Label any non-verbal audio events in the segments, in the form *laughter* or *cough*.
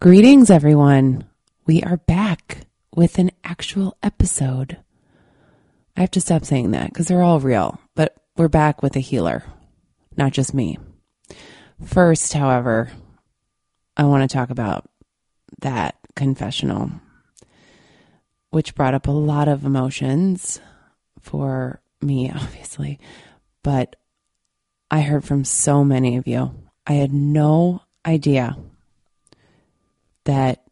Greetings, everyone. We are back with an actual episode. I have to stop saying that because they're all real, but we're back with a healer, not just me. First, however, I want to talk about that confessional, which brought up a lot of emotions for me, *laughs* obviously, but I heard from so many of you. I had no idea that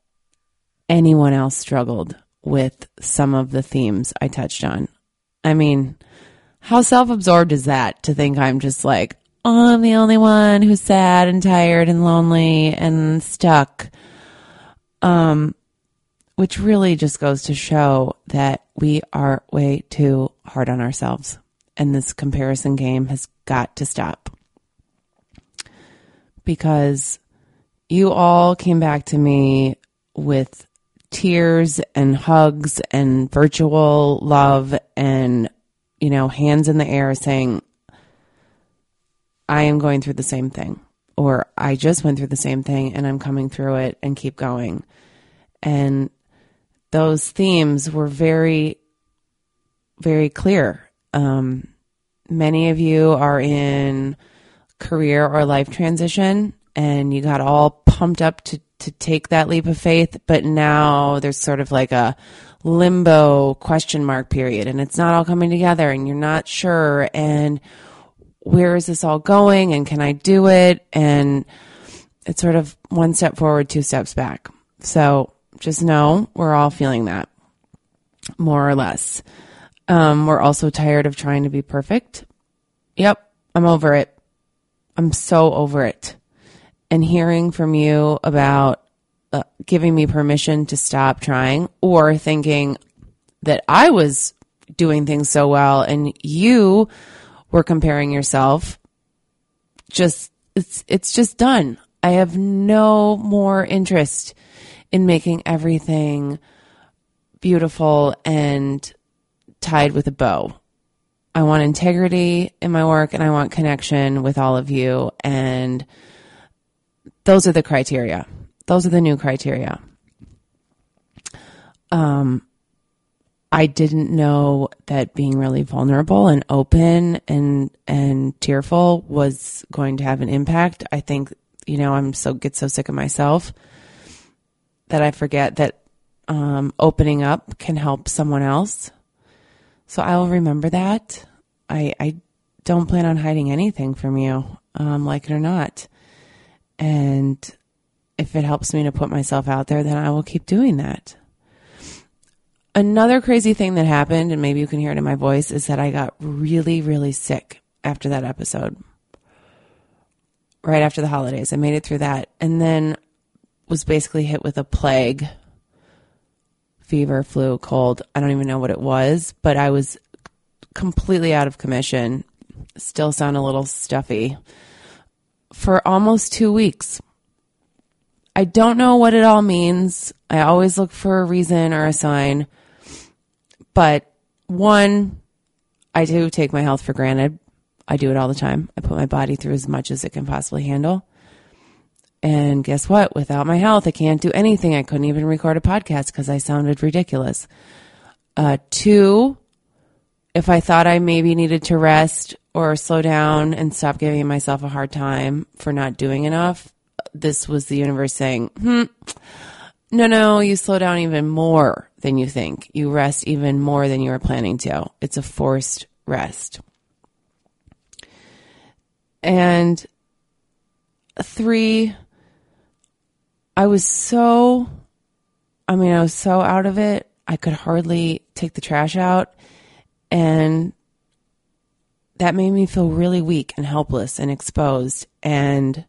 anyone else struggled with some of the themes I touched on. I mean, how self absorbed is that to think I'm just like, oh, I'm the only one who's sad and tired and lonely and stuck? Um, which really just goes to show that we are way too hard on ourselves. And this comparison game has got to stop. Because you all came back to me with tears and hugs and virtual love and, you know, hands in the air saying, I am going through the same thing, or I just went through the same thing and I'm coming through it and keep going. And those themes were very, very clear. Um, many of you are in career or life transition and you got all pumped up to, to take that leap of faith, but now there's sort of like a limbo question mark period and it's not all coming together and you're not sure and where is this all going and can I do it? And it's sort of one step forward, two steps back. So just know we're all feeling that more or less. Um, we're also tired of trying to be perfect. Yep, I'm over it. I'm so over it and hearing from you about uh, giving me permission to stop trying or thinking that I was doing things so well and you were comparing yourself just it's it's just done. I have no more interest in making everything beautiful and tied with a bow. I want integrity in my work and I want connection with all of you and those are the criteria. Those are the new criteria. Um, I didn't know that being really vulnerable and open and and tearful was going to have an impact. I think you know I'm so get so sick of myself that I forget that um, opening up can help someone else. So I will remember that. I I don't plan on hiding anything from you, um, like it or not. And if it helps me to put myself out there, then I will keep doing that. Another crazy thing that happened, and maybe you can hear it in my voice, is that I got really, really sick after that episode. Right after the holidays. I made it through that and then was basically hit with a plague fever, flu, cold. I don't even know what it was, but I was completely out of commission. Still sound a little stuffy for almost two weeks. I don't know what it all means. I always look for a reason or a sign. But one, I do take my health for granted. I do it all the time. I put my body through as much as it can possibly handle. And guess what? Without my health, I can't do anything. I couldn't even record a podcast because I sounded ridiculous. Uh, two, if I thought I maybe needed to rest or slow down and stop giving myself a hard time for not doing enough, this was the universe saying, hmm, no, no, you slow down even more than you think. You rest even more than you were planning to. It's a forced rest. And three, I was so, I mean, I was so out of it. I could hardly take the trash out. And that made me feel really weak and helpless and exposed. And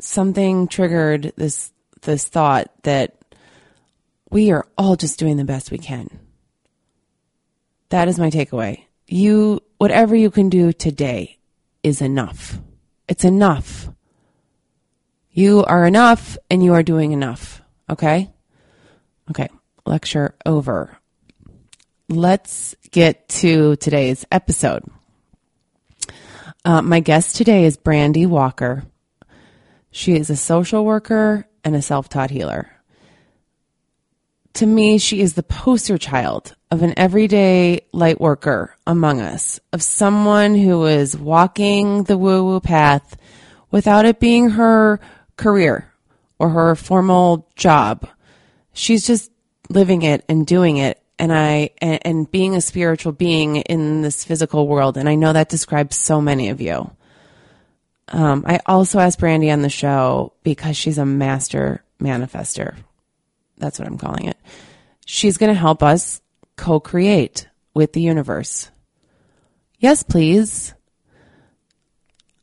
something triggered this this thought that we are all just doing the best we can. That is my takeaway. You whatever you can do today is enough. It's enough. You are enough and you are doing enough. Okay? Okay. Lecture over let's get to today's episode. Uh, my guest today is Brandy Walker. She is a social worker and a self taught healer. To me, she is the poster child of an everyday light worker among us, of someone who is walking the woo woo path without it being her career or her formal job. She's just living it and doing it and I and, and being a spiritual being in this physical world. And I know that describes so many of you. Um, I also asked Brandy on the show because she's a master manifester. That's what I'm calling it. She's going to help us co create with the universe. Yes, please.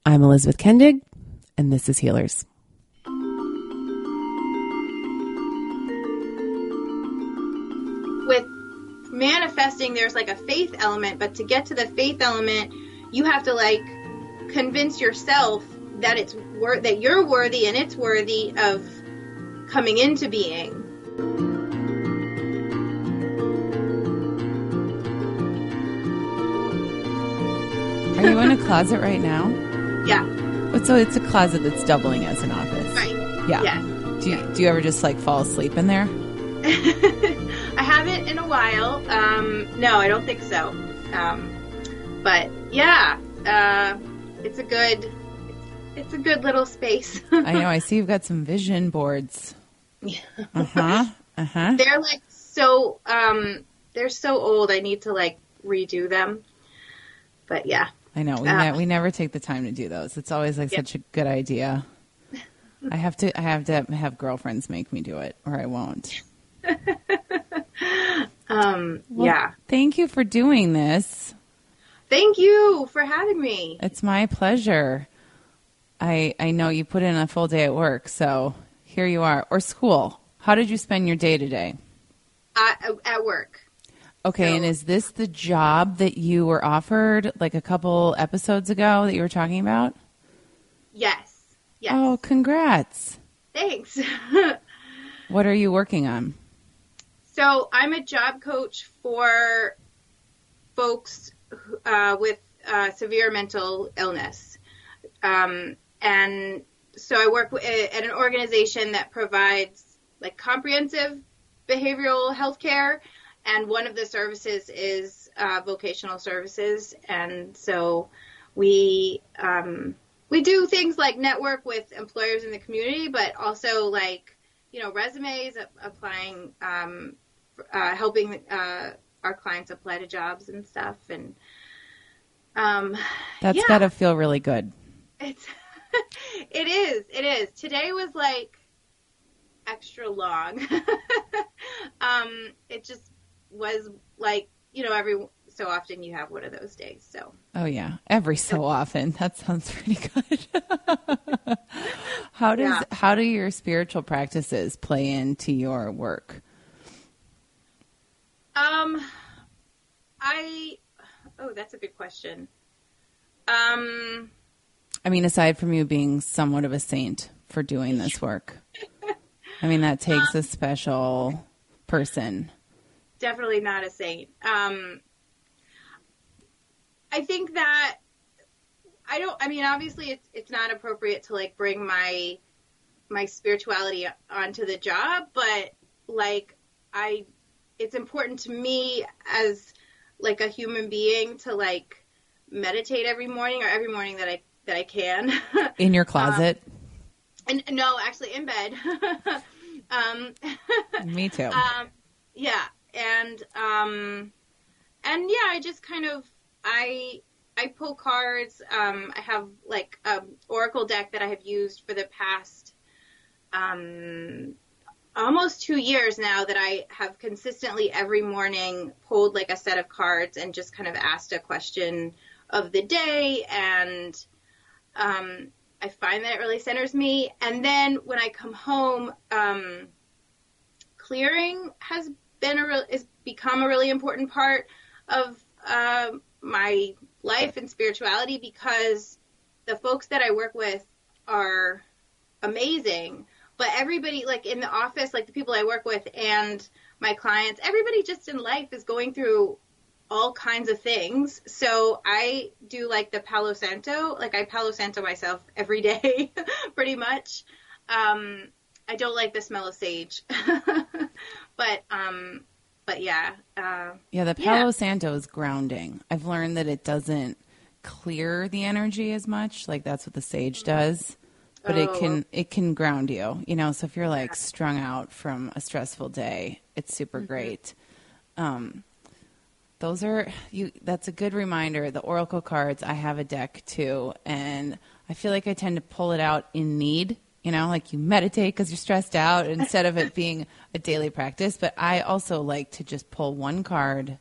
I'm Elizabeth Kendig, and this is Healers. Manifesting, there's like a faith element, but to get to the faith element, you have to like convince yourself that it's wor- that you're worthy and it's worthy of coming into being. Are you in a closet right now? Yeah. Oh, so it's a closet that's doubling as an office. Right. Yeah. Yeah. Do you, do you ever just like fall asleep in there? *laughs* Haven't in a while. Um, no, I don't think so. Um, but yeah, uh, it's a good, it's a good little space. I know. I *laughs* see you've got some vision boards. Yeah. Uh huh. *laughs* Uh huh. they're like so, um, they're so old. I need to like redo them. But yeah, I know. We, Ah. ne- we never take the time to do those. It's always like Yeah. such a good idea. *laughs* I have to. I have to have girlfriends make me do it, or I won't. *laughs* um, Well, yeah. Thank you for doing this. Thank you for having me. It's my pleasure. I I know you put in a full day at work, so here you are. Or school. How did you spend your day today? Uh, at work. Okay, So- and is this the job that you were offered like a couple episodes ago that you were talking about? Yes. Yes. Oh, congrats. Thanks. *laughs* What are you working on? So I'm a job coach for folks uh, with uh, severe mental illness, um, and so I work at an organization that provides like comprehensive behavioral health care, and one of the services is uh, vocational services, and so we um, we do things like network with employers in the community, but also like you know resumes, applying um, uh, helping uh, our clients apply to jobs and stuff. And um, That's yeah, got to feel really good. it's *laughs* it is it is. Today was like extra long. *laughs* um, it just was like you know every so often you have one of those days. So Oh yeah, every so often. That sounds *laughs* pretty good. how does Yeah. how do your spiritual practices play into your work? Um, I oh that's a good question. Um. I mean, aside from you being somewhat of a saint for doing this work, *laughs* I mean that takes a special person. definitely not a saint. Um, I think that I don't. I mean, obviously, it's it's not appropriate to like bring my my spirituality onto the job, but like I, it's important to me as like a human being to like meditate every morning or every morning that I that I can. *laughs* In your closet? and no, actually in bed. *laughs* um, *laughs* Me too. um, yeah, and um, and yeah, I just kind of I I pull cards. Um, I have like um oracle deck that I have used for the past um almost two years now that I have consistently every morning pulled like a set of cards and just kind of asked a question of the day and um, I find that it really centers me. And then when I come home, um, clearing has been a is become a really important part of uh, my life and spirituality because the folks that I work with are amazing. But everybody, like in the office, like the people I work with and my clients, everybody just in life is going through all kinds of things. So I do like the Palo Santo, like I Palo Santo myself every day, *laughs* pretty much. Um, I don't like the smell of sage, *laughs* but um, but yeah, uh, Yeah, the Palo Yeah. Santo is grounding. I've learned that it doesn't clear the energy as much, like that's what the sage does. But it Oh. can it can ground you, you know. So if you're like strung out from a stressful day, it's super Mm-hmm. great. Um, those are you. That's a good reminder. The oracle cards. I have a deck too, and I feel like I tend to pull it out in need. You know, like you meditate because you're stressed out *laughs* instead of it being a daily practice. But I also like to just pull one card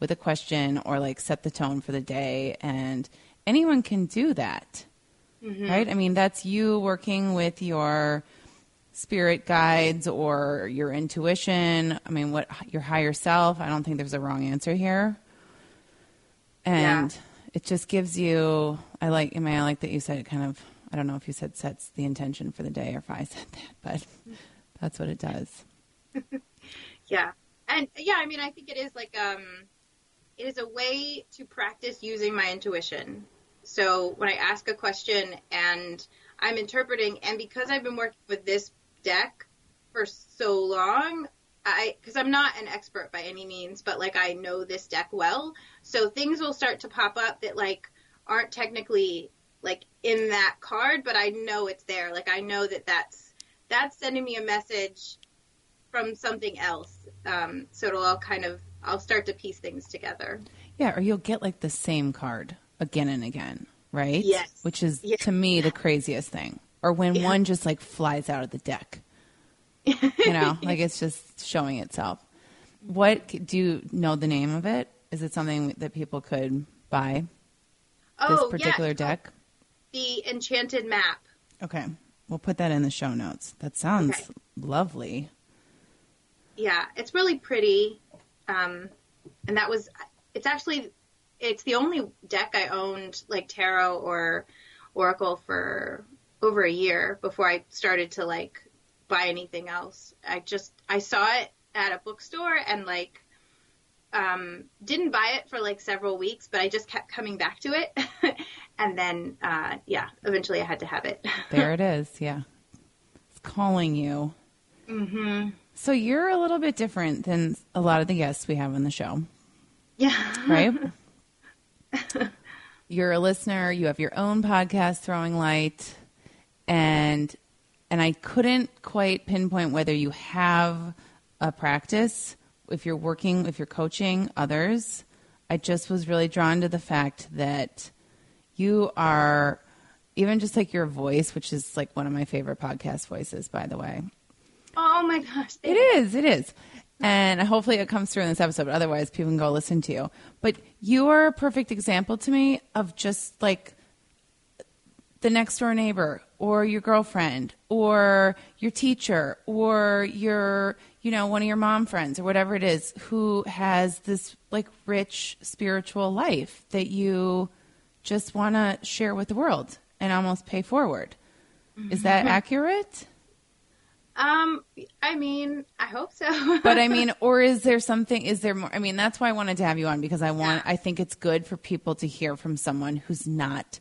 with a question or like set the tone for the day, and anyone can do that, right? I mean, that's you working with your spirit guides or your intuition. I mean, what your higher self. I don't think there's a wrong answer here. And Yeah. it just gives you. I like. I mean, I like that you said it. Kind of. I don't know if you said sets the intention for the day or if I *laughs* said that, but that's what it does. *laughs* yeah, and yeah, I mean, I think it is like um, it is a way to practice using my intuition. So when I ask a question and I'm interpreting, and because I've been working with this deck for so long, I because I'm not an expert by any means, but like I know this deck well, so things will start to pop up that like aren't technically like in that card, but I know it's there. Like I know that that's that's sending me a message from something else. Um, so it'll all kind of I'll start to piece things together. Yeah, or you'll get like the same card again and again, right? Yes. Which is Yeah. to me the craziest thing. Or when Yeah. one just like flies out of the deck. You know, *laughs* like it's just showing itself. What do you know the name of it? Is it something that people could buy? Oh, this Oh, particular yeah. deck? The Enchanted Map. Okay. We'll put that in the show notes. That sounds Okay. lovely. Yeah, it's really pretty. Um, and that was it's actually it's the only deck I owned like tarot or oracle for over a year before I started to like buy anything else. I just I saw it at a bookstore and like um, didn't buy it for like several weeks, but I just kept coming back to it, *laughs* and then uh, yeah, eventually I had to have it. *laughs* There it is. Yeah. It's calling you. hmm So you're a little bit different than a lot of the guests we have on the show. Yeah. right? *laughs* You're a listener, you have your own podcast throwing light and and I couldn't quite pinpoint whether you have a practice if you're working if you're coaching others. I just was really drawn to the fact that you are even just like your voice, which is like one of my favorite podcast voices by the way. Oh my gosh. It is. It is. And hopefully it comes through in this episode, but otherwise people can go listen to you. But you are a perfect example to me of just like the next door neighbor or your girlfriend or your teacher or your, you know, one of your mom friends or whatever it is who has this like rich spiritual life that you just want to share with the world and almost pay forward. Is that mm-hmm. accurate? Um, I mean, I hope so. *laughs* but I mean, or is there something? Is there more? I mean, that's why I wanted to have you on because I want. Yeah. I think it's good for people to hear from someone who's not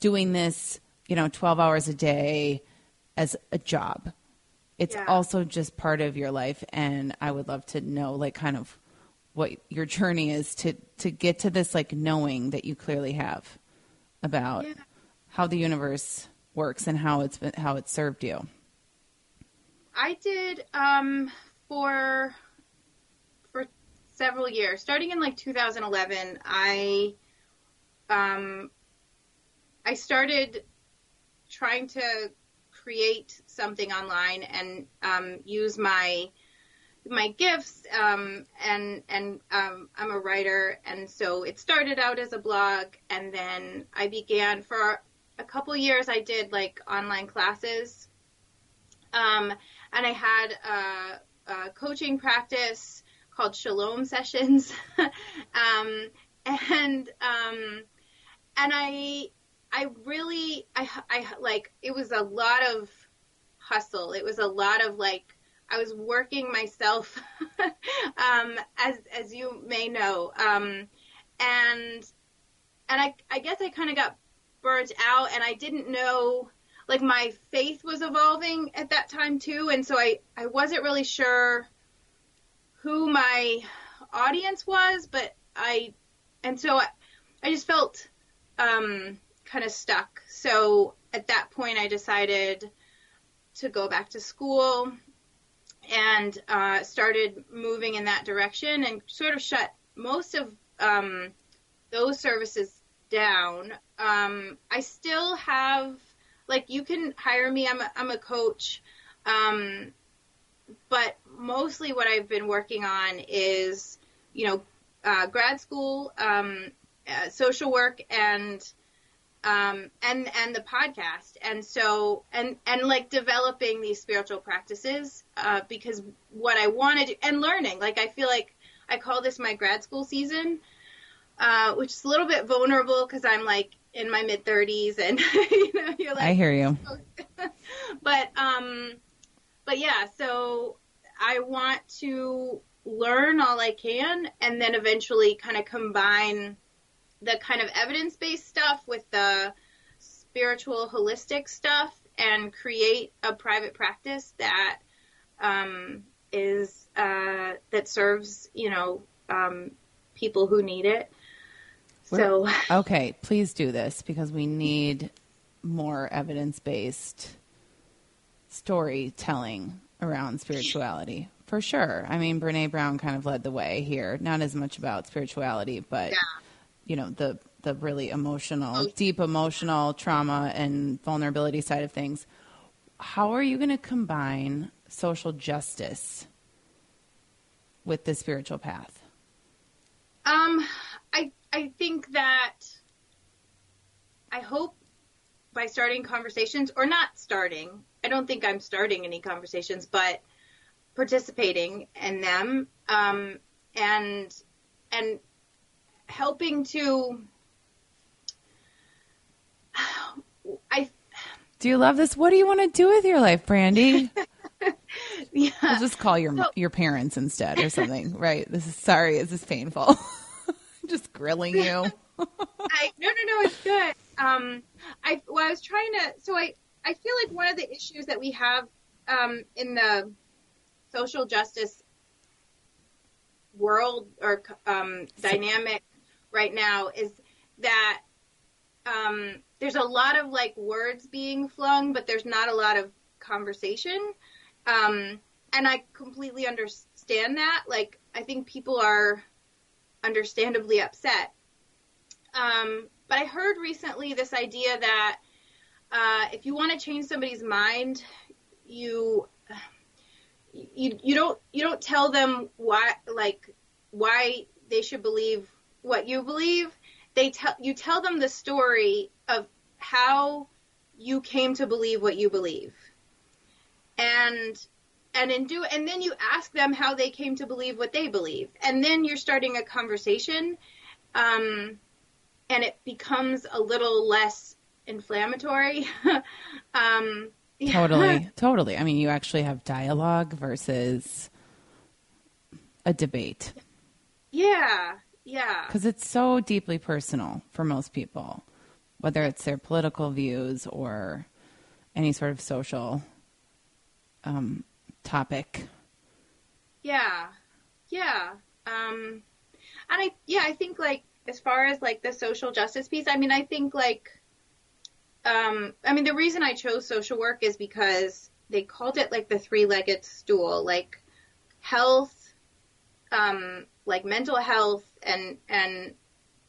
doing this, you know, twelve hours a day as a job. It's Yeah. also just part of your life, and I would love to know, like, kind of what your journey is to to get to this, like, knowing that you clearly have about Yeah. how the universe works and how it's been, how it served you. I did um for for several years, starting in like 2011. I um I started trying to create something online and um, use my my gifts um, and and um, I'm a writer and so it started out as a blog and then I began for a couple years I did like online classes um, and I had a, a coaching practice called Shalom Sessions. *laughs* Um, and um, and I I really I I like it was a lot of hustle. It was a lot of like I was working myself, *laughs* um, as as you may know, um, and and I I guess I kind of got burnt out, and I didn't know like my faith was evolving at that time too, and so I I wasn't really sure who my audience was, but I and so I I just felt um, kind of stuck. So at that point, I decided to go back to school and uh, started moving in that direction and sort of shut most of um, those services down. Um, I still have, like, you can hire me. I'm a, I'm a coach. Um, but mostly what I've been working on is, you know, uh, grad school, um, uh, social work, and um, and and the podcast, and so and and like developing these spiritual practices uh, because what I wanted and learning, like I feel like I call this my grad school season, uh, which is a little bit vulnerable because I'm like in my mid 30s, and *laughs* you know, you're like, I hear you, *laughs* but um, but yeah, so I want to learn all I can, and then eventually kind of combine the kind of evidence based stuff with the spiritual holistic stuff and create a private practice that um, is uh, that serves you know um, people who need it. So okay, please do this because we need more evidence based storytelling around spirituality for sure. I mean, Brene Brown kind of led the way here. Not as much about spirituality, but yeah you know the the really emotional, oh. deep emotional trauma and vulnerability side of things. How are you going to combine social justice with the spiritual path? Think that I hope by starting conversations or not starting. I don't think I'm starting any conversations, but participating in them um, and and helping to *sighs* I Do you love this? What do you want to do with your life, Brandy? *laughs* yeah. I'll just call your so, your parents instead or something. right. This is sorry, Is this is painful. *laughs* *laughs* just grilling you. *laughs* I no no no, it's good. Um I well I was trying to so I I feel like one of the issues that we have um in the social justice world or um, dynamic right now is that um, there's a lot of like words being flung, but there's not a lot of conversation. Um, and I completely understand that. Like, I think people are understandably upset. Um, but I heard recently this idea that uh, if you want to change somebody's mind, you you you don't you don't tell them why like why they should believe what you believe, they tell you tell them the story of how you came to believe what you believe. And and in do and then you ask them how they came to believe what they believe. And then you're starting a conversation um, and it becomes a little less inflammatory. *laughs* um, totally, *laughs* totally. I mean, you actually have dialogue versus a debate. Yeah, yeah. Because it's so deeply personal for most people, whether it's their political views or any sort of social um, topic. Yeah. Yeah. Um, and I, yeah, I think like as far as like the social justice piece, I mean, I think like, um, I mean, the reason I chose social work is because they called it like the three-legged stool, like health, um, like mental health and and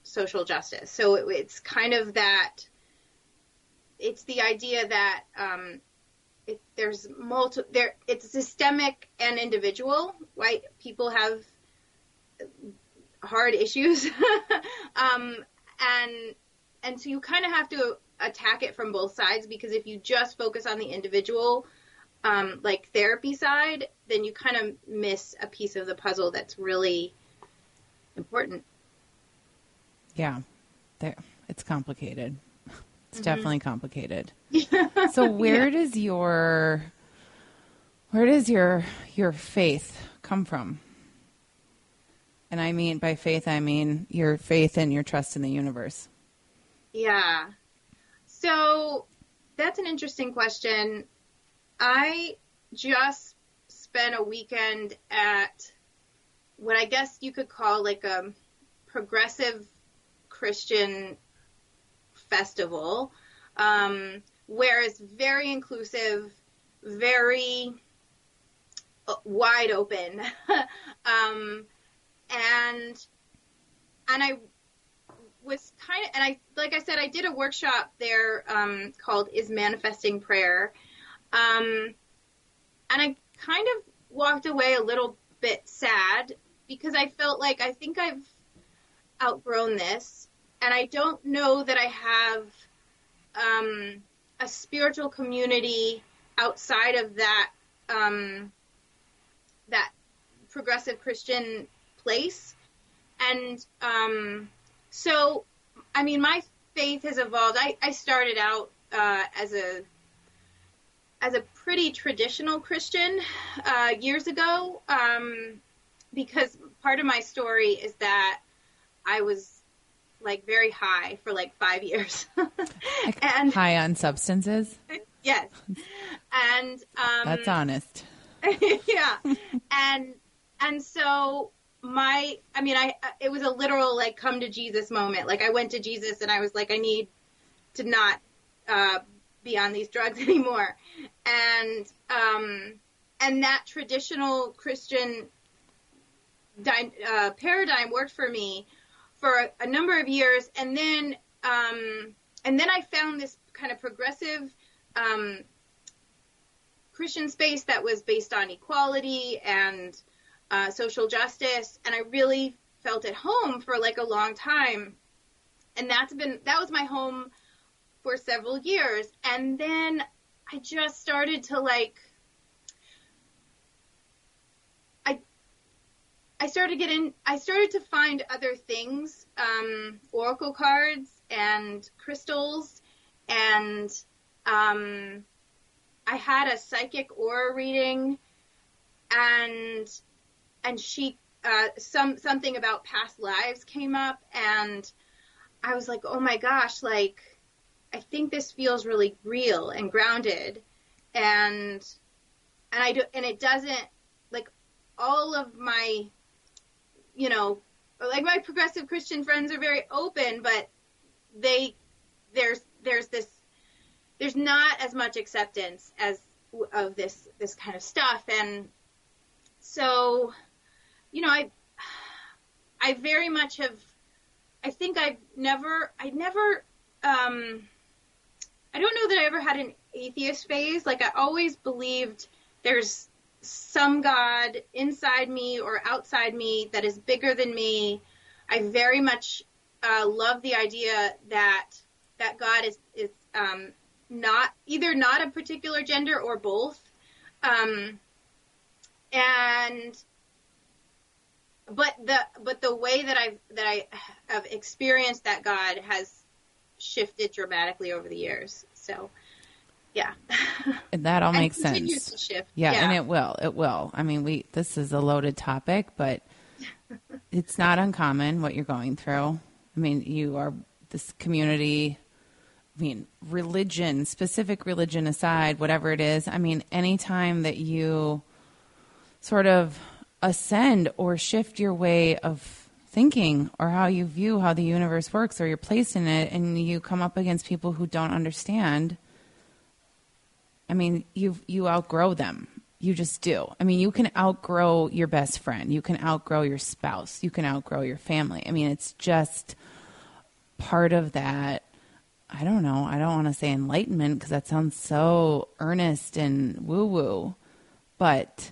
social justice. So it, it's kind of that. It's the idea that um, there's multi there. It's systemic and individual. Right? People have hard issues, *laughs* um, and and so you kind of have to attack it from both sides because if you just focus on the individual um, like therapy side, then you kind of miss a piece of the puzzle that's really important. Yeah, there, it's complicated. It's mm-hmm. definitely complicated. *laughs* so where yeah. does your Where does your your faith come from? And I mean by faith, I mean your faith and your trust in the universe. Yeah. So that's an interesting question. I just spent a weekend at what I guess you could call like a progressive Christian festival, um, where it's very inclusive, very uh, wide open, *laughs* um, and and I was kind of and I like I said I did a workshop there um, called "Is Manifesting Prayer," um, and I kind of walked away a little bit sad because I felt like I think I've outgrown this, and I don't know that I have um, a spiritual community outside of that um, that progressive Christian place, and um, so I mean my faith has evolved. I, I started out uh, as a as a pretty traditional Christian uh, years ago um, because part of my story is that I was like very high for like five years. *laughs* and high on substances? Yes. And um, That's honest. *laughs* yeah. and and so my I mean I it was a literal like come to Jesus moment. Like I went to Jesus and I was like I need to not uh, be on these drugs *laughs* anymore. And um and that traditional Christian di- uh, paradigm worked for me for a, a number of years, and then um, and then I found this kind of progressive um, Christian space that was based on equality and uh, social justice, and I really felt at home for like a long time, and that's been that was my home for several years, and then I just started to like I started getting, I started to find other things, um, oracle cards and crystals, and um, I had a psychic aura reading, and and she uh, some something about past lives came up, and I was like, oh my gosh, like I think this feels really real and grounded, and and I do, and it doesn't like all of my you know, like my progressive Christian friends are very open, but they there's there's this there's not as much acceptance as of this this kind of stuff, and so you know, I I very much have I think I've never I never um I don't know that I ever had an atheist phase. Like I always believed there's some God inside me or outside me that is bigger than me. I very much uh, love the idea that that God is is um, not either not a particular gender or both, um, and but the but the way that I that I have experienced that God has shifted dramatically over the years. So yeah. *laughs* that all makes sense. Yeah, yeah, and it will. It will. I mean, we this is a loaded topic, but *laughs* it's not uncommon what you're going through. I mean, you are this community I mean, religion, specific religion aside, whatever it is, I mean, anytime that you sort of ascend or shift your way of thinking or how you view how the universe works or your place in it and you come up against people who don't understand I mean, you you outgrow them. You just do. I mean, you can outgrow your best friend. You can outgrow your spouse. You can outgrow your family. I mean, it's just part of that. I don't know. I don't want to say enlightenment because that sounds so earnest and woo woo. But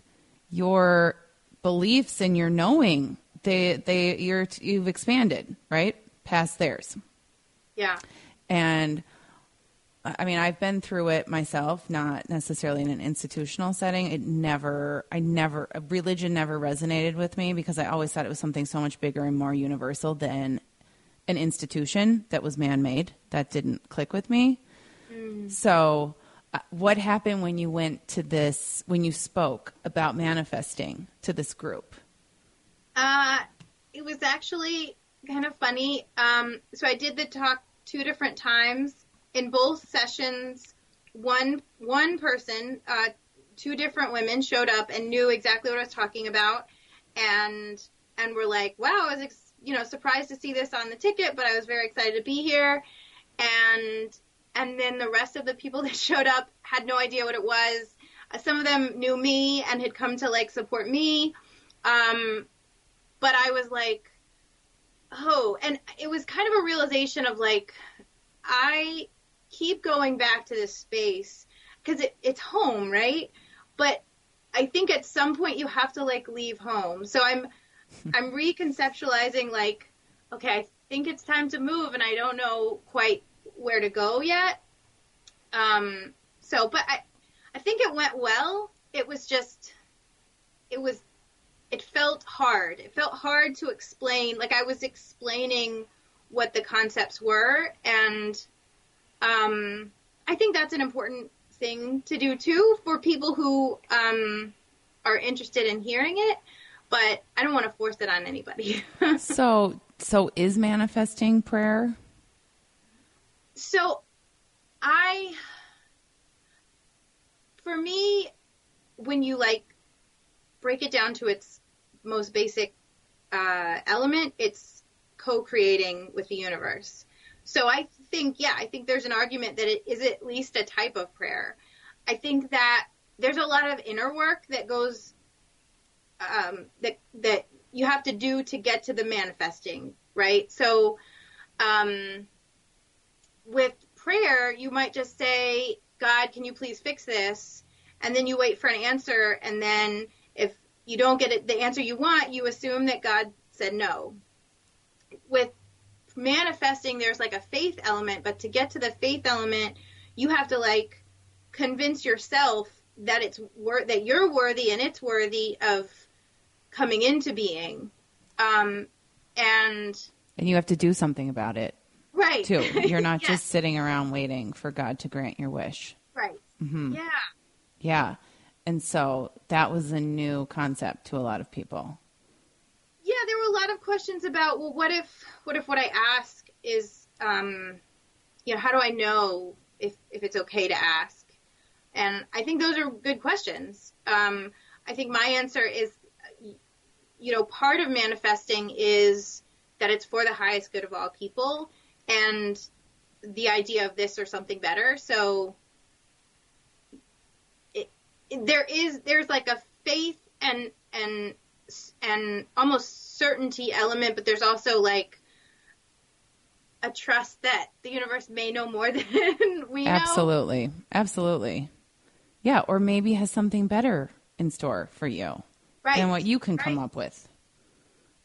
your beliefs and your knowing, they they you're you've expanded, right? Past theirs. Yeah. And I mean, I've been through it myself, not necessarily in an institutional setting. It never, I never, religion never resonated with me because I always thought it was something so much bigger and more universal than an institution that was man made. That didn't click with me. Mm. So, uh, what happened when you went to this when you spoke about manifesting to this group? Uh, it was actually kind of funny. Um, so I did the talk two different times. In both sessions, one one person, uh, two different women showed up and knew exactly what I was talking about, and and were like, "Wow, I was ex- you know surprised to see this on the ticket, but I was very excited to be here." And and then the rest of the people *laughs* that showed up had no idea what it was. Uh, some of them knew me and had come to like support me, um, but I was like, oh, and it was kind of a realization of like, I keep going back to this space because it, it's home, right? But I think at some point you have to like leave home. So I'm *laughs* I'm reconceptualizing like, okay, I think it's time to move, and I don't know quite where to go yet. Um, so, but I I think it went well. It was just it was it felt hard. It felt hard to explain. Like I was explaining what the concepts were, and um, I think that's an important thing to do too for people who um, are interested in hearing it. But I don't want to force it on anybody. *laughs* so, so is manifesting prayer? So, I, for me, when you like break it down to its most basic uh, element, it's co-creating with the universe. So I think, yeah, I think there's an argument that it is at least a type of prayer. I think that there's a lot of inner work that goes um, that that you have to do to get to the manifesting, right? So um, with prayer, you might just say, "God, can you please fix this?" and then you wait for an answer, and then if you don't get it, the answer you want, you assume that God said no. With manifesting, there's like a faith element, but to get to the faith element, you have to like convince yourself that it's wor- that you're worthy and it's worthy of coming into being. Um, and and you have to do something about it, right? Too. *laughs* You're not yes. just sitting around waiting for God to grant your wish. Right. Mm-hmm. Yeah. Yeah. And so that was a new concept to a lot of people. There were a lot of questions about, well, what if, what if what I ask is, um, you know, how do I know if, if it's okay to ask? And I think those are good questions. Um, I think my answer is, you know, part of manifesting is that it's for the highest good of all people and the idea of this or something better. So there is there's like a faith and and and almost certainty element, but there's also like a trust that the universe may know more *laughs* than we know. Absolutely. Absolutely. Yeah, or maybe has something better in store for you right. than what you can come up with.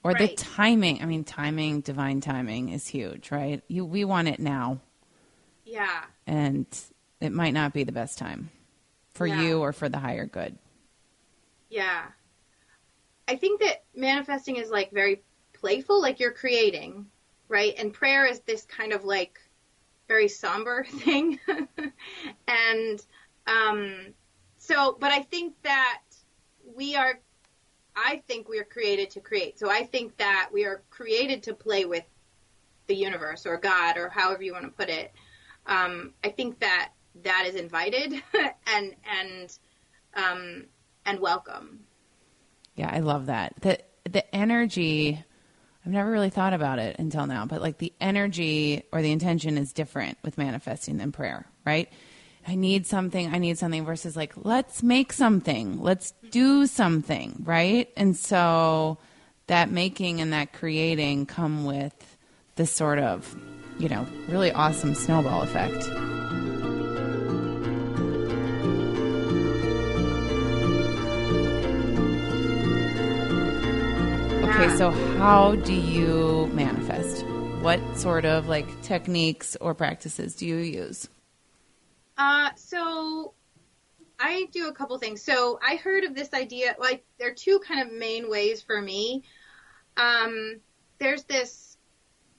Or right. the timing. I mean, timing, divine timing is huge, right? You we want it now. Yeah. And it might not be the best time for yeah. you or for the higher good. Yeah. I think that manifesting is like very playful, like you're creating, right? And prayer is this kind of like very somber *laughs* thing. and um, so, but I think that we are, I think we are created to create. So I think that we are created to play with the universe or God or however you want to put it. Um, I think that that is invited *laughs* and and um, and welcome. Yeah, I love that. The the energy I've never really thought about it until now, but like the energy or the intention is different with manifesting than prayer, right? I need something, I need something versus like, let's make something, let's do something, right? And so that making and that creating come with this sort of, you know, really awesome snowball effect. Okay, so how do you manifest? What sort of like techniques or practices do you use? Uh, so I do a couple things. So I heard of this idea. Like there are two kind of main ways for me. Um, there's this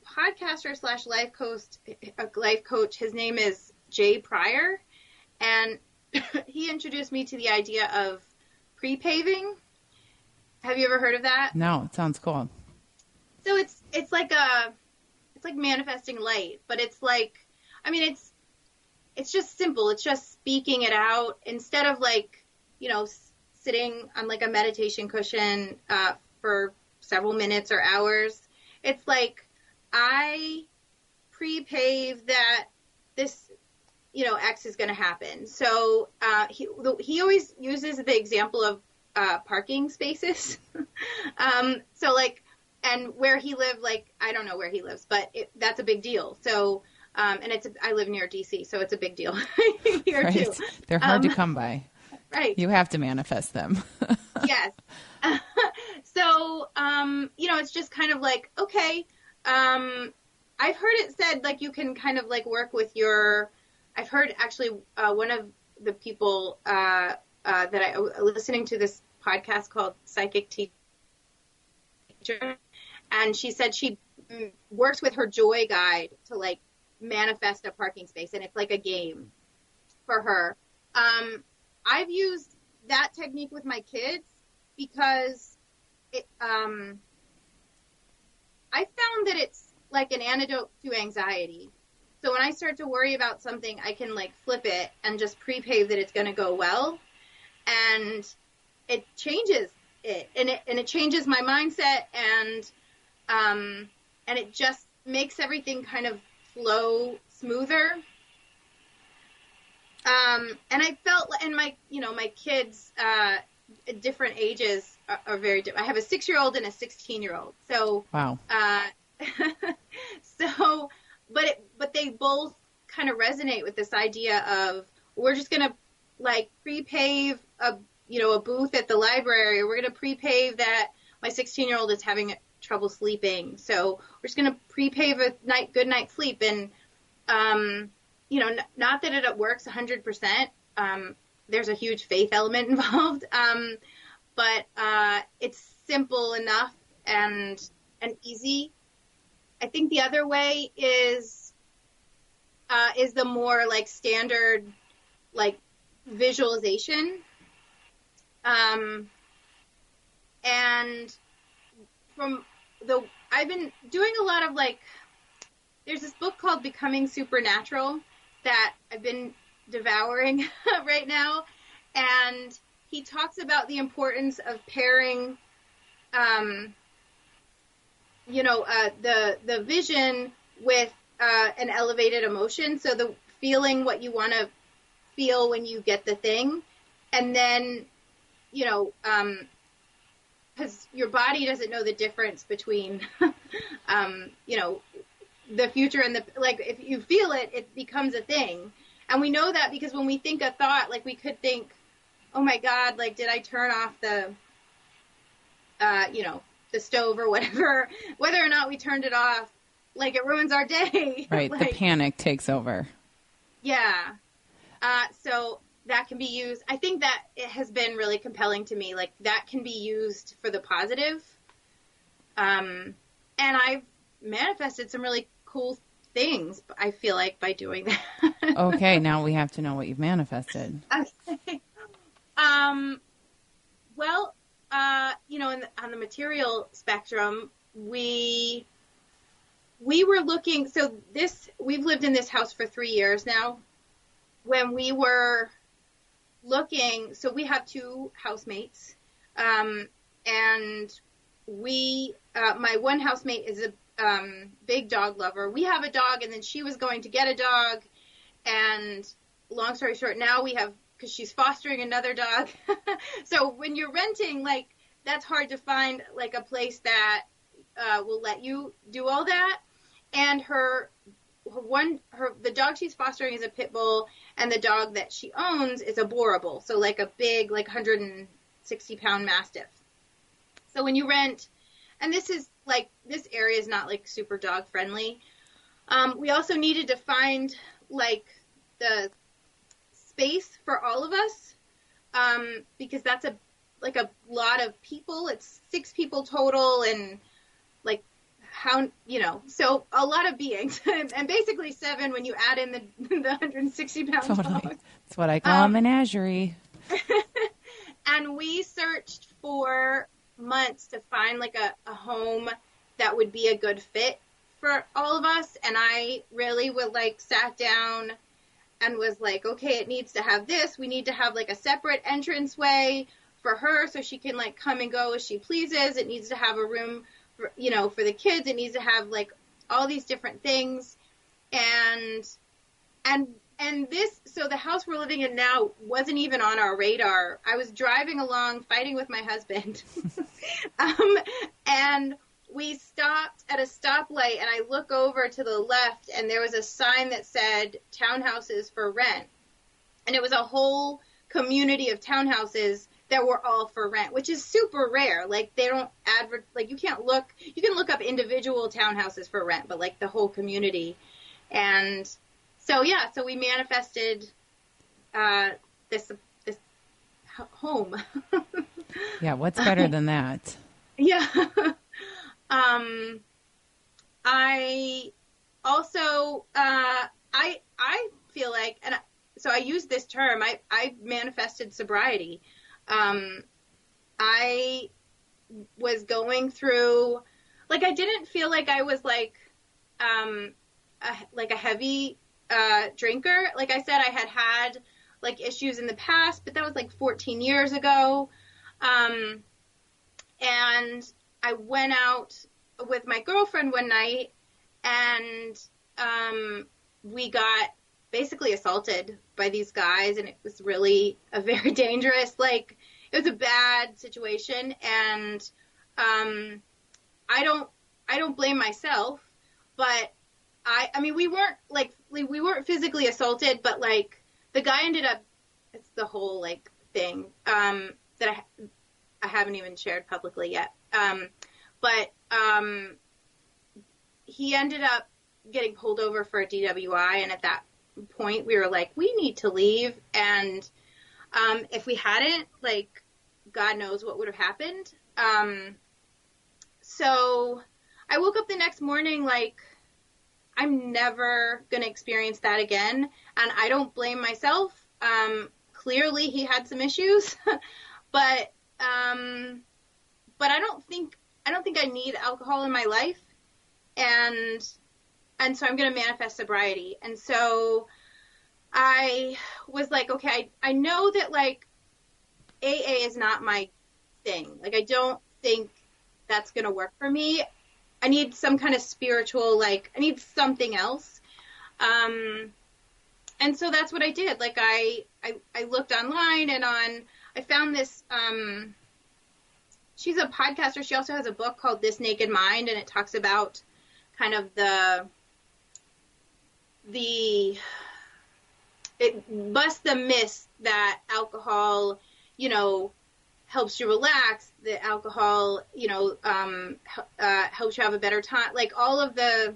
podcaster slash life coach. Life coach. His name is Jay Pryor, and *laughs* he introduced me to the idea of pre-paving. Have you ever heard of that? No, it sounds cool. So it's it's like a it's like manifesting light, but it's like I mean it's it's just simple. It's just speaking it out instead of like you know sitting on like a meditation cushion uh, for several minutes or hours. It's like I pre-pave that this you know X is going to happen. So uh, he he always uses the example of uh, parking spaces. *laughs* um, so like and where he lived, like I don't know where he lives, but it, that's a big deal. So um, and it's I live near DC, so it's a big deal *laughs* here right. too. They're hard Um, to come by. Right. You have to manifest them. *laughs* yes. so, um, you know, it's just kind of like, okay, um, I've heard it said like you can kind of like work with your. I've heard actually uh, one of the people uh, uh, that I listening to this podcast called Psychic Teacher, and she said she works with her joy guide to like manifest a parking space, and it's like a game for her. Um, I've used that technique with my kids because it, um, I found that it's like an antidote to anxiety. So when I start to worry about something, I can like flip it and just pre-pave that it's going to go well, and it changes it, and it and it changes my mindset, and um, and it just makes everything kind of flow smoother. Um, and I felt, and my, you know, my kids, uh, at different ages are, are very different. I have a six year old and a 16 year old. So, Wow. uh, *laughs* so, but it, but they both kind of resonate with this idea of we're just gonna like pre-pave a you know a booth at the library, we're gonna pre-pave that my 16 year old is having trouble sleeping, so we're just gonna pre-pave a night good night's sleep, and um, you know, n- not that it works 100%. Um, there's a huge faith element *laughs* involved, um, but uh, it's simple enough and and easy. I think the other way is uh, is the more like standard like visualization. Um, and from the I've been doing a lot of like there's this book called Becoming Supernatural that I've been devouring *laughs* right now and he talks about the importance of pairing um, you know, uh, the the vision with uh, an elevated emotion. So the feeling what you want to feel when you get the thing, and then, you know, because your body doesn't know the difference between, *laughs* um, you know, the future and the like. If you feel it, it becomes a thing, and we know that because when we think a thought, like we could think, oh my god, like did I turn off the, uh, you know, the stove or whatever, *laughs* whether or not we turned it off, like it ruins our day. *laughs* Right. like, the panic takes over. yeah. Uh, so that can be used. I think that it has been really compelling to me. Like that can be used for the positive. Um, and I've manifested some really cool things. I feel like by doing that. *laughs* Okay, now we have to know what you've manifested. Okay. Um, well, uh, you know, in the, on the material spectrum, we we were looking. So this we've lived in this house for three years now. When we were looking, so we have two housemates, um, and we uh, my one housemate is a um, big dog lover. We have a dog, and then she was going to get a dog, and long story short, now we have because she's fostering another dog. *laughs* so when you're renting, like that's hard to find like a place that uh, will let you do all that. And her, her one, her the dog she's fostering is a pit bull, and the dog that she owns is a boerboel, so like a big, like 160 pound mastiff. So when you rent, and this is like this area is not like super dog friendly. Um, we also needed to find like the space for all of us um, because that's a like a lot of people. It's six people total, and how you know so a lot of beings *laughs* and basically seven when you add in the the 160 pound Totally. dog. That's what I call Um, a menagerie. *laughs* and we searched for months to find like a, a home that would be a good fit for all of us and i really would like sat down and was like okay it needs to have this we need to have like a separate entranceway for her so she can like come and go as she pleases it needs to have a room for you know for the kids it needs to have like all these different things. And and and this so the house we're living in now wasn't even on our radar. I was driving along fighting with my husband. *laughs* Um, and we stopped at a stoplight and i look over to the left and there was a sign that said townhouses for rent. And it was a whole community of townhouses that were all for rent which is super rare like they don't advert like you can't look you can look up individual townhouses for rent but like the whole community and so yeah, so we manifested uh, this this home. *laughs* Yeah, what's better than that? *laughs* yeah. *laughs* um, I also uh, I I feel like, and I, so I use this term. I I manifested sobriety. Um, I was going through, like, I didn't feel like I was like, um, a, like a heavy uh, drinker. Like I said, I had had like issues in the past, but that was like 14 years ago. Um, and I went out with my girlfriend one night and um, we got basically assaulted by these guys and it was really a very *laughs* dangerous like it was a bad situation. And um, I don't I don't blame myself but I I mean we weren't like we we weren't physically assaulted but like the guy ended up it's the whole like thing um, that I I haven't even shared publicly yet. Um, but um, he ended up getting pulled over for a DWI, and at that point, we were like, we need to leave. And um, if we hadn't, like, God knows what would have happened. Um, so I woke up the next morning like, I'm never going to experience that again. And I don't blame myself. Um, clearly, he had some issues, *laughs* but um, but I don't think I don't think I need alcohol in my life, and and so I'm going to manifest sobriety. And so I was like, okay, I, I know that like AA is not my thing. Like I don't think that's going to work for me. I need some kind of spiritual, like I need something else. Um, and so that's what I did. Like I, I, I looked online and on, I found this, um, she's a podcaster. She also has a book called This Naked Mind and it talks about kind of the, the, it busts the myth that alcohol, you know, helps you relax, that alcohol, you know, um, uh, helps you have a better time, like all of the,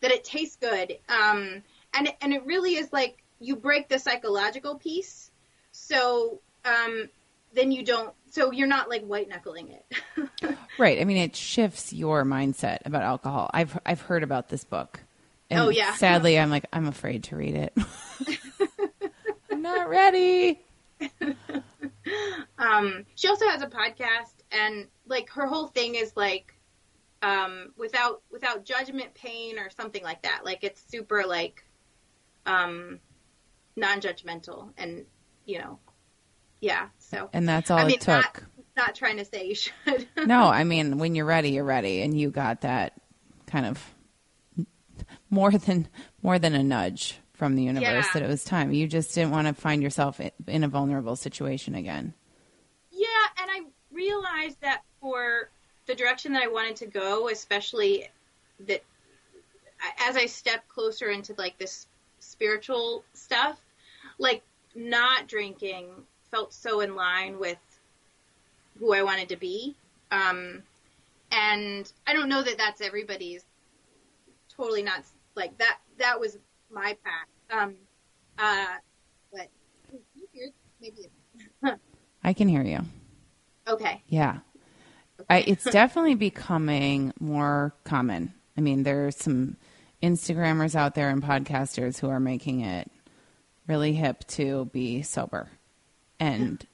that it tastes good. Um, and, and it really is like, you break the psychological piece. So, um, then you don't, so you're not like white knuckling it. *laughs* Right. I mean, it shifts your mindset about alcohol. I've I've heard about this book. And Oh, yeah. Sadly, I'm like I'm afraid to read it. *laughs* I'm not ready. *laughs* um, she also has a podcast and like her whole thing is like, um, without, without judgment, pain or something like that. Like it's super like, um, non-judgmental and, you know, yeah. So, And that's all I mean, it took. not, not trying to say you should. no, I *laughs* mean, when you're ready, you're ready, and you got that kind of more than more than a nudge from the universe Yeah. that it was time. You just didn't want to find yourself in a vulnerable situation again. Yeah, and I realized that for the direction that I wanted to go, especially that as I stepped closer into like this spiritual stuff, like not drinking felt so in line with who I wanted to be. Um, and I don't know that that's everybody's totally not like that. That was my path. Um, uh, but you hear maybe *laughs* I can hear you. okay. Yeah. I, it's definitely becoming more common I mean, there are some Instagrammers out there and podcasters who are making it really hip to be sober. And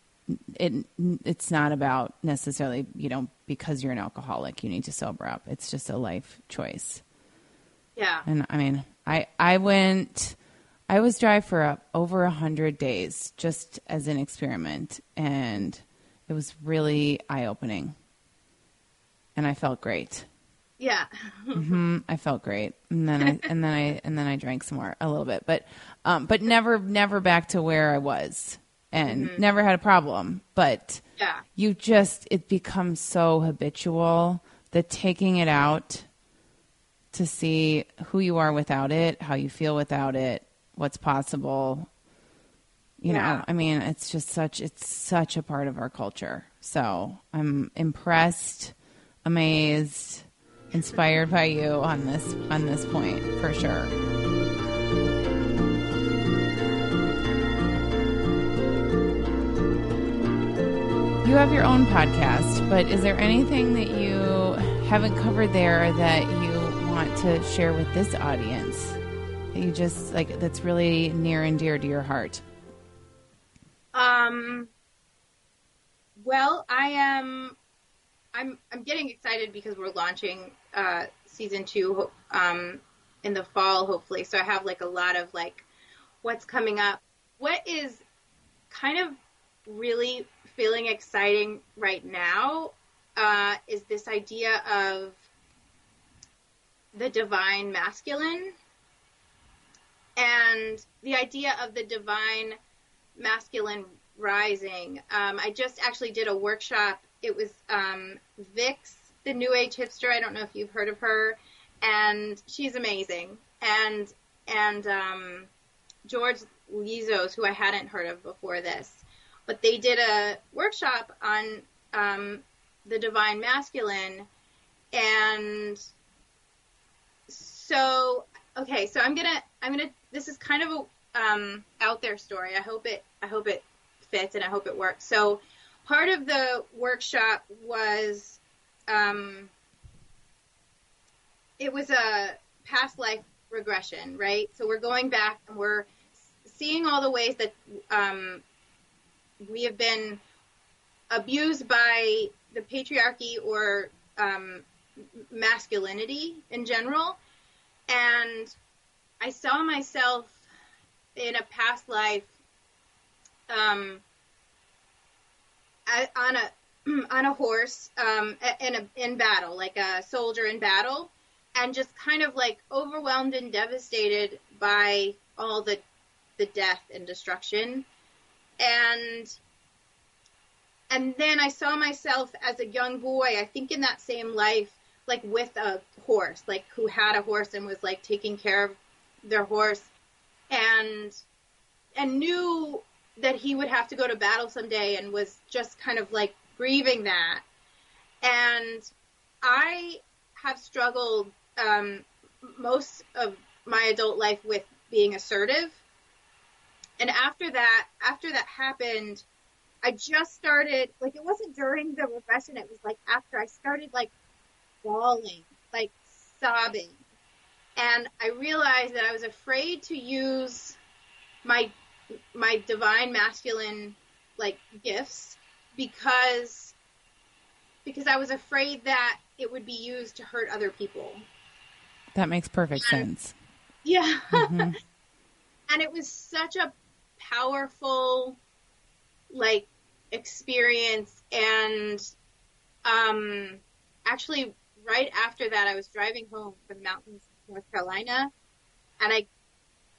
it it's not about necessarily, you know, because you're an alcoholic, you need to sober up. It's just a life choice. Yeah. And I mean, I I went I was dry for a, over a hundred days just as an experiment, and it was really eye opening. And I felt great. Yeah. hmm I felt great, and then I and then I *laughs* and then I drank some more a little bit, but um, but never never back to where I was, and never had a problem. But Yeah. you just it becomes so habitual that taking it out to see who you are without it, how you feel without it, what's possible. You Yeah. know, I mean, it's just such it's such a part of our culture. So I'm impressed, amazed, inspired by you on this on this point for sure. You have your own podcast, but is there anything that you haven't covered there that you want to share with this audience? That you just like that's really near and dear to your heart? Um. Well, I am. I'm. I'm getting excited because we're launching uh, season two um, in the fall, hopefully. So I have like a lot of like what's coming up. What is kind of really feeling exciting right now uh, is this idea of the divine masculine and the idea of the divine masculine rising. Um, I just actually did a workshop. It was um, Vix, the New Age hipster. I don't know if you've heard of her, and she's amazing. And and um, George Lizos, who I hadn't heard of before this, but they did a workshop on um, the divine masculine, and so okay, so I'm gonna I'm gonna this is kind of a um, out there story. I hope it I hope it fits and I hope it works. So part of the workshop was um, it was a past life regression, right? So we're going back and we're seeing all the ways that um, we have been abused by the patriarchy or um, masculinity in general. And I saw myself in a past life um, on a *clears throat* on a horse um, in a in battle, like a soldier in battle, and just kind of like overwhelmed and devastated by all the the death and destruction, and and then I saw myself as a young boy, I think in that same life, like with a horse, like who had a horse and was like taking care of their horse, and and knew that he would have to go to battle someday, and was just kind of like grieving that, and I have struggled um, most of my adult life with being assertive, and after that, after that happened. I just started like it wasn't during the regression, it was like after I started like bawling, like sobbing. And I realized that I was afraid to use my my divine masculine like gifts because because I was afraid that it would be used to hurt other people. That makes perfect sense. Yeah. Mhm. *laughs* and it was such a powerful like experience and um actually right after that I was driving home from the mountains North Carolina and I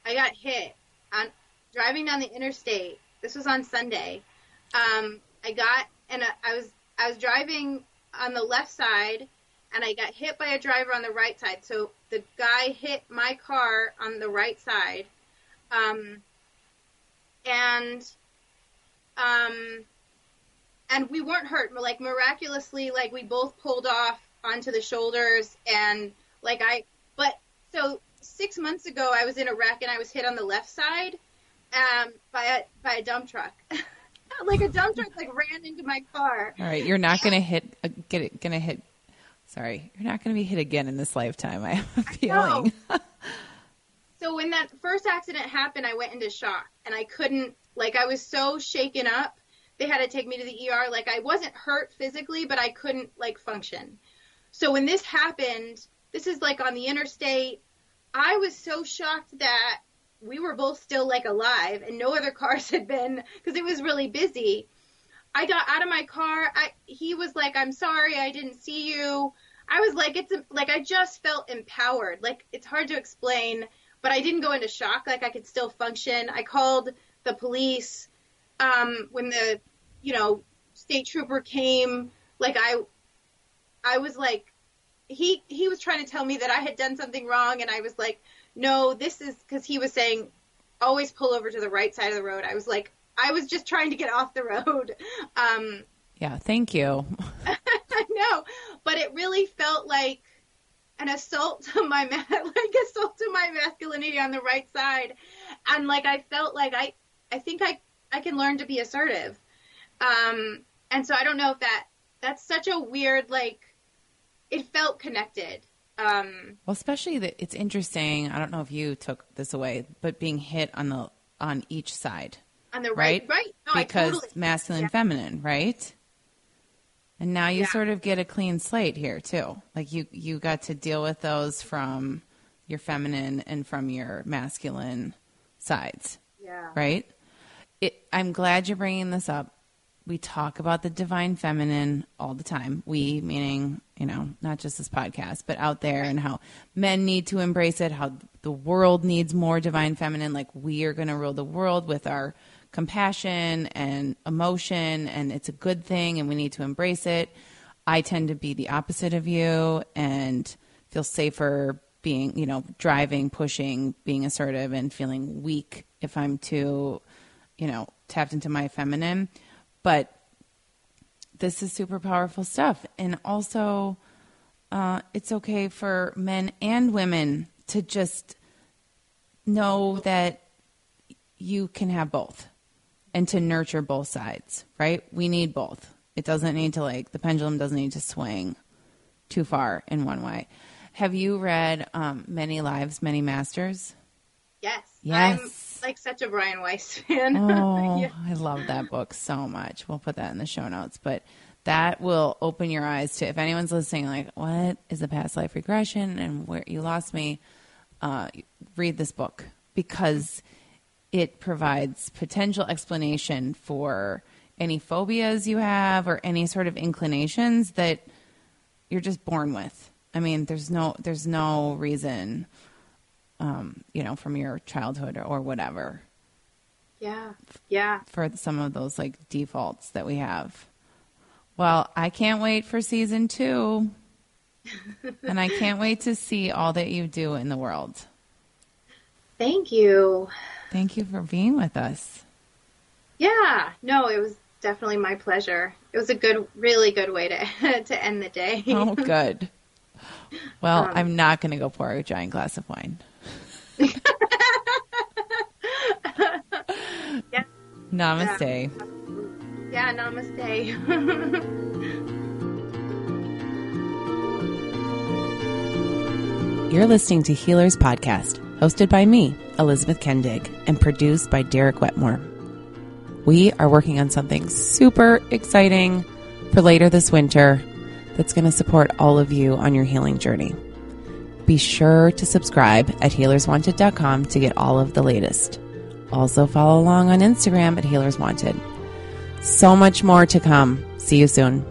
I got hit on driving down the interstate. This was on Sunday. Um I got and I was I was driving on the left side and I got hit by a driver on the right side. So the guy hit my car on the right side. Um and um and we weren't hurt like miraculously like we both pulled off onto the shoulders and like i but so six months ago i was in a wreck and i was hit on the left side um by a by a dump truck *laughs* like a dump truck like ran into my car All right, you're not going to hit uh, get it going to hit Sorry, you're not going to be hit again in this lifetime. I have a feeling. *laughs* so when that first accident happened, I went into shock and I couldn't, like, I was so shaken up. They had to take me to the ER. Like, I wasn't hurt physically, but I couldn't, like, function. So when this happened, this is like on the interstate. I was so shocked that we were both still like alive and no other *laughs* cars had been because it was really busy. I got out of my car. I, he was like, I'm sorry, I didn't see you. I was like, it's a, like, I just felt empowered. Like, it's hard to explain, but I didn't go into shock. Like, I could still function. I called the police, um, when the, you know, state trooper came. Like, I, I was like, he, he was trying to tell me that I had done something wrong. And I was like, no, this is because he was saying, always pull over to the right side of the road. I was like, I was just trying to get off the road. *laughs* Um, yeah, thank you. *laughs* I know, but it really felt like an assault to my *laughs* like assault to my masculinity on the right side, and like I felt like I I think I I can learn to be assertive, um, and so I don't know if that that's such a weird like it felt connected. Um, well, especially that it's interesting. I don't know if you took this away, but being hit on the on each side on the right, right, right. No, because totally, masculine, yeah. feminine, right? And now you Yeah. sort of get a clean slate here too. Like you, you got to deal with those from your feminine and from your masculine sides, Yeah. right? It, I'm glad you're bringing this up. We talk about the divine feminine all the time. We, meaning, you know, not just this podcast, but out there and how men need to embrace it, how the world needs more divine feminine. Like we are going to rule the world with our compassion and emotion, and it's a good thing, and we need to embrace it. I tend to be the opposite of you and feel safer being, you know, driving, pushing, being assertive, and feeling weak if I'm too, you know, tapped into my feminine. But this is super powerful stuff. And also, uh, it's okay for men and women to just know that you can have both and to nurture both sides, right? We need both. It doesn't need to, like, the pendulum doesn't need to swing too far in one way. Have you read um, Many Lives, Many Masters? Yes. Yes. I'm like such a Brian Weiss *laughs* fan. Oh, *laughs* Yeah. I love that book so much. We'll put that in the show notes. But that will open your eyes to if anyone's listening, like, what is a past life regression and where you lost me? Uh, read this book because it provides potential explanation for any phobias you have or any sort of inclinations that you're just born with. I mean, there's no there's no reason, um, you know, from your childhood or, or whatever Yeah. Yeah. for some of those like defaults that we have. Well, I can't wait for season two. *laughs* and I can't wait to see all that you do in the world. Thank you. Thank you for being with us. Yeah. No, it was definitely my pleasure. It was a good, really good way to *laughs* to end the day. Oh, good. *laughs* Well, Um, I'm not going to go pour a giant glass of wine. *laughs* Yeah. Namaste. Yeah. Namaste. *laughs* You're listening to Healers Podcast, hosted by me, Elizabeth Kendig, and produced by Derek Wetmore. We are working on something super exciting for later this winter that's going to support all of you on your healing journey. Be sure to subscribe at healerswanted.com to get all of the latest. Also, follow along on Instagram at Healers Wanted. So much more to come. See you soon.